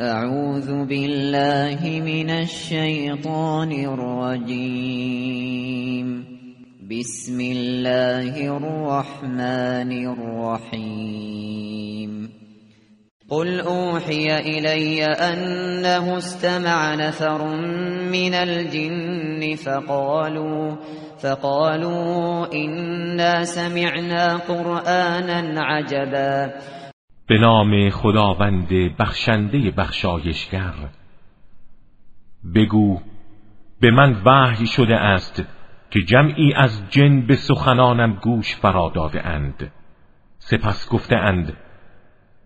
أعوذ بالله من الشیطان الرجیم بسم الله الرحمن الرحیم قل أوحي إلي أنه استمع نفر من الجن فقالوا فقالوا إنا سمعنا قرآنا عجبا. به نام خداوند بخشنده بخشایشگر. بگو به من وحی شده است که جمعی از جن به سخنانم گوش فرا داده اند. سپس گفته اند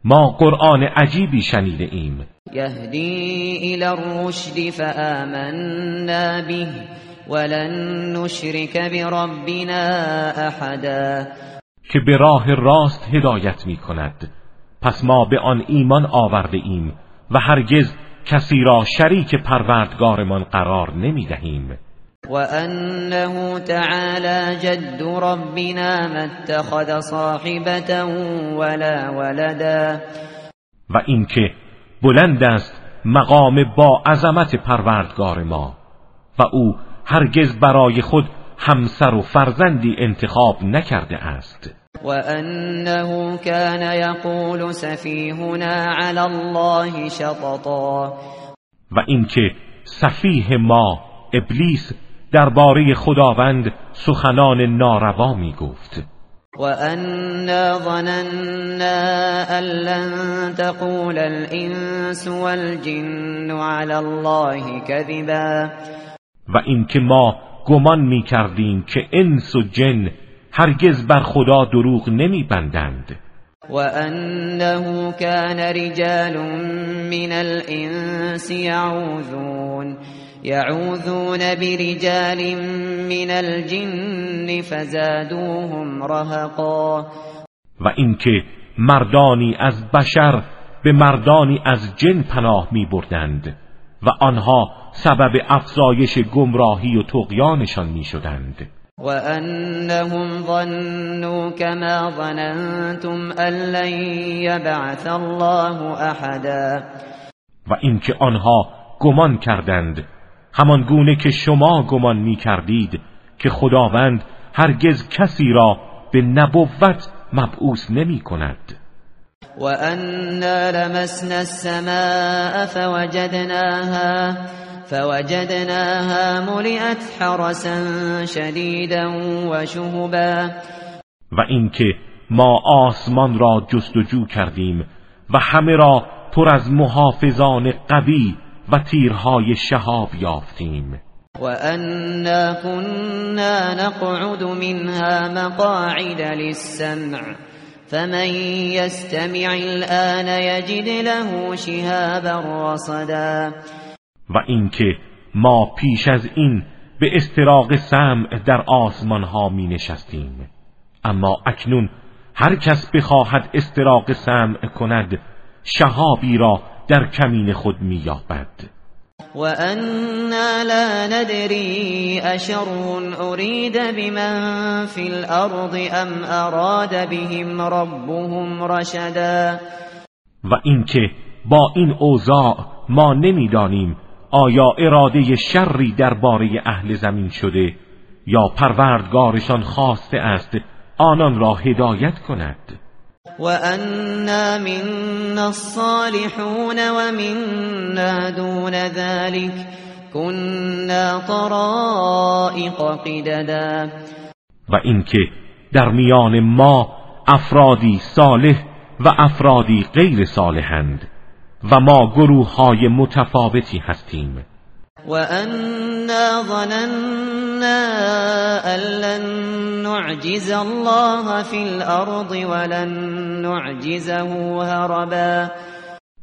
ما قرآن عجیبی شنیده ایم. یهدی الى الرشد فآمنا به ولن نشرک بربنا احدا. که به راه راست هدایت می کند پس ما به آن ایمان آورده ایم و هرگز کسی را شریک پروردگارمان قرار نمی دهیم وأنه تعالى جد ربنا ما اتخذ صاحبة ولا ولدا. و اینکه بلند است مقام با عظمت پروردگار ما و او هرگز برای خود همسر و فرزندی انتخاب نکرده است. و انه كان یقول سفیهنا علی الله شططا. و اینکه سفیه ما ابلیس درباره خداوند سخنان ناروا می گفت و انا ظننا ان لن تقول الانس والجن على الله كذبا. و اینکه ما گمان می کردیم که انس و جن هرگز بر خدا دروغ نمی بندند و انه كان رجال من الانس يعوذون يعوذون برجال من الجن فزادوهم رهقا. و اینکه مردانی از بشر به مردانی از جن پناه می بردند و آنها سبب افزایش گمراهی و تقیانشان می شدند و انهم ظنوا كما ظننتم ان لن يبعث الله احدا و اینکه آنها گمان کردند. همان گونه که شما گمان می کردید که خداوند هرگز کسی را به نبوت مبعوث نمی کند و انا لمسنا السماء فوجدناها فوجدناها ملئت حرسا شدیدا و شهبا و اینکه ما آسمان را جستجو کردیم و همه را پر از محافظان قوی و تیرهای شهاب یافتیم. و انا كنا نقعد منها مقاعد للسمع فمن يستمع الان يجد له شهابا رصدا. و اینکه ما پیش از این به استراق سمع در آسمان ها می نشستیم اما اکنون هر کس بخواهد استراق سمع کند شهابی را در کمین خود مییابد. و انا لا ندری اشر ارید بمن فی الارض ام اراد بهم ربهم رشدا. و اینکه با این اوضاع ما نمی‌دانیم آیا اراده شری درباره اهل زمین شده یا پروردگارشان خواسته است آنان را هدایت کند؟ وأنا منا الصالحون ومنا دون ذلك كنا طرائق قددا. و اینکه در میان ما افرادی صالح و افرادی غیر صالحند. و ما گروه های متفاوتی هستیم. وأنا ظننا أن لن نعجز الله في الأرض ولن نعجزه هربا.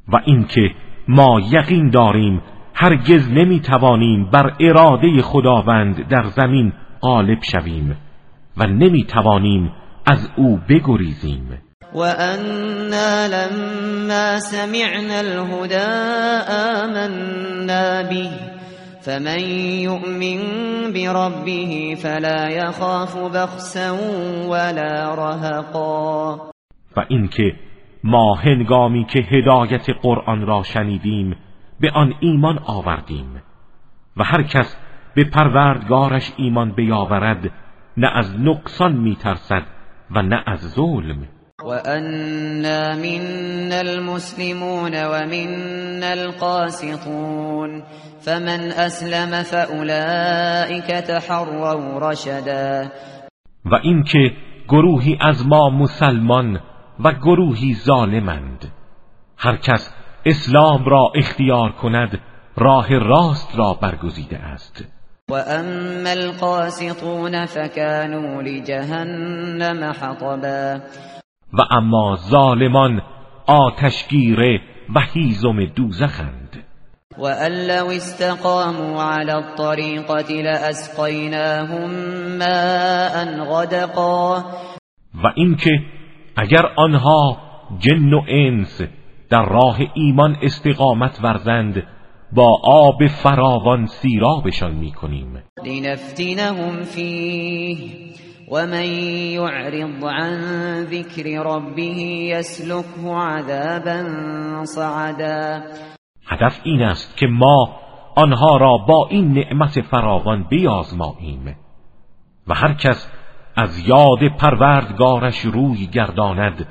و اینکه ما یقین داریم هرگز نمی‌توانیم بر اراده خداوند در زمین غالب شویم و نمی‌توانیم از او بگریزیم. وأنا لما سمعنا الهدى آمنا به فمن يؤمن بربه فلا يخاف بخسا ولا رهقا و اینکه ما هنگامی که هدایت قرآن را شنیدیم به آن ایمان آوردیم. و هر کس به پروردگارش ایمان بیاورد نه از نقصان میترسد و نه از ظلم. وأنا منا المسلمون ومنا القاسطون فمن أسلم فأولئك تحروا رشدا و اینکه گروهی از ما مسلمان و گروهی ظالمند. هر کس اسلام را اختیار کند راه راست را برگزیده است. و اما القاسطون فكانوا لجهنم حطبا و اما ظالمان آتشگیره و هیزم دوزخند. و لو استقاموا على الطریقة لأسقیناهم ماء غدقا. و اینکه اگر آنها جن و انس در راه ایمان استقامت ورزند با آب فراوان سیرابشان می‌کنیم. لنفتنهم فیه ومن يعرض عن ذكر ربه يسلكه عذابا صعدا. هدف این است که ما آنها را با این نعمت فراوان بیازماییم و هر کس از یاد پروردگارش روی گرداند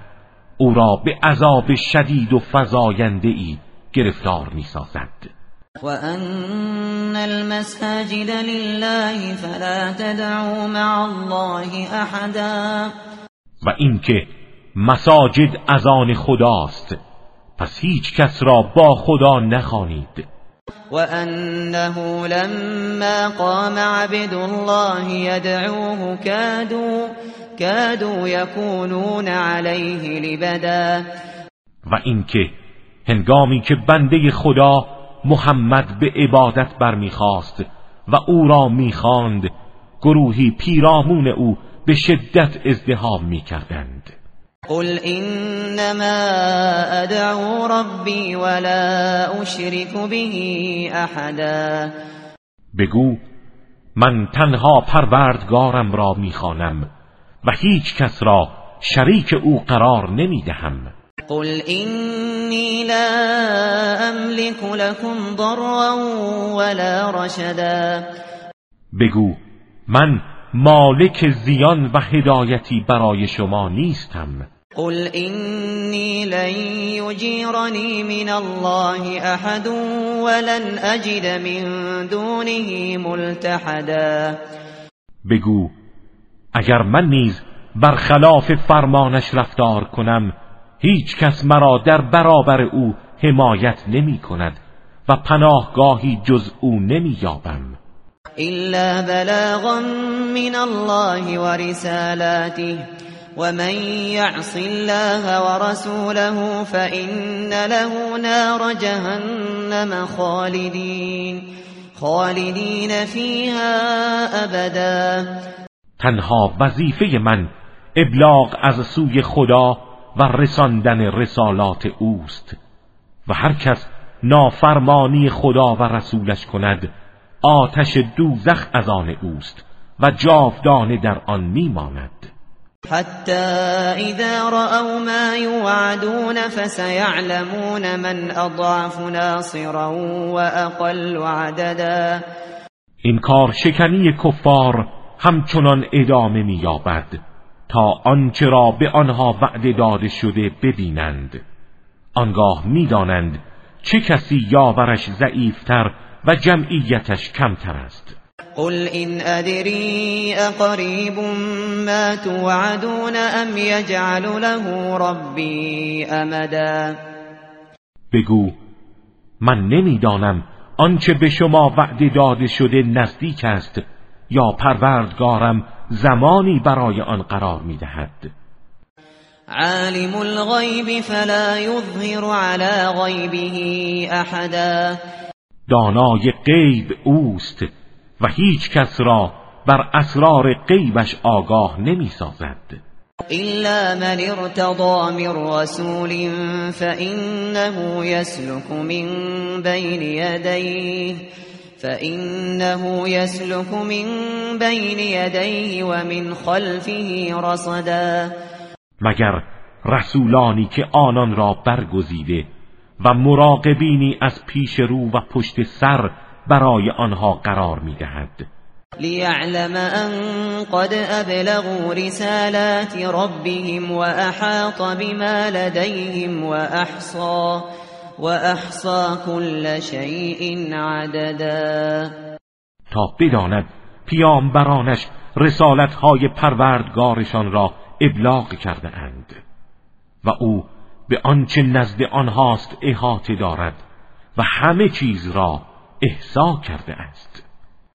او را به عذاب شدید و فزاینده ای گرفتار می سازد وأن المساجد لله فلا تدعوا مع الله احدا و اینکه مساجد از آن خداست پس هیچ کس را با خدا نخوانید. وأنه لما قام عبد الله يدعوه كادوا كادوا يكونون عليه لبدا و اینکه هنگامی که بنده خدا محمد به عبادت برمیخواست و او را می‌خواند. گروهی پیرامون او به شدت ازدهام می‌کردند. قل انما ادعو ربی ولا اشرك به احدا. بگو من تنها پروردگارم را می‌خوانم و هیچ کس را شریک او قرار نمی‌دهم. قل إني لا أملك لكم ضرا ولا رشدا. بگو من مالک زیان و هدایتی برای شما نیستم. قل إني لن يجيرني من الله أحد ولن أجد من دونه ملتحدا. بگو اگر من نیز برخلاف فرمانش رفتار کنم هیچ کس مرا در برابر او حمایت نمی کند و پناهگاهی جز او نمی یابم. إلا بلاغا من الله ورسالاته. ومن يعص الله ورسوله فإن له نار جهنم خالدين. خالدين فيها أبدا. تنها وظیفه من ابلاغ از سوی خدا و رساندن رسالات اوست و هر کس نافرمانی خدا و رسولش کند آتش دوزخ از آن اوست و جاودانه در آن میماند. حتی اذا رأوا ما يوعدون فسيعلمون من اضعف ناصرا واقل عددا. این کار شکنی کفار همچنان ادامه مییابد. تا آنچه را به آنها وعده داده شده ببینند. آنگاه می‌دانند چه کسی یاورش ضعیفتر و جمعیتش کمتر است. قل إن أدري أقريب ما توعدون ام يجعل له ربي امدا. بگو من نمی‌دانم آنچه به شما وعده داده شده نزدیک است یا پروردگارم زمانی برای آن قرار می‌دهد. عالم الغیب فلا یظهر على غیبه احدا. دانای غیب اوست و هیچ کس را بر اسرار غیبش آگاه نمی سازد إلا من ارتضى من رسول فإنه يسلك من بين يديه فإنه يسلك من بين يديه ومن خلفه رصدا مگر رسولانی که آنان را برگزیده و مراقبینی از پیش رو و پشت سر برای آنها قرار می‌دهد. لیعلم ان قد ابلغوا رسالات ربهم واحاط بما لديهم واحصى واحصى كل شيء عددا. تا بداند پیامبرانش رسالتهای پروردگارشان را ابلاغ کرده اند و او به آنچه نزد آنهاست احاطه دارد و همه چیز را احسا کرده است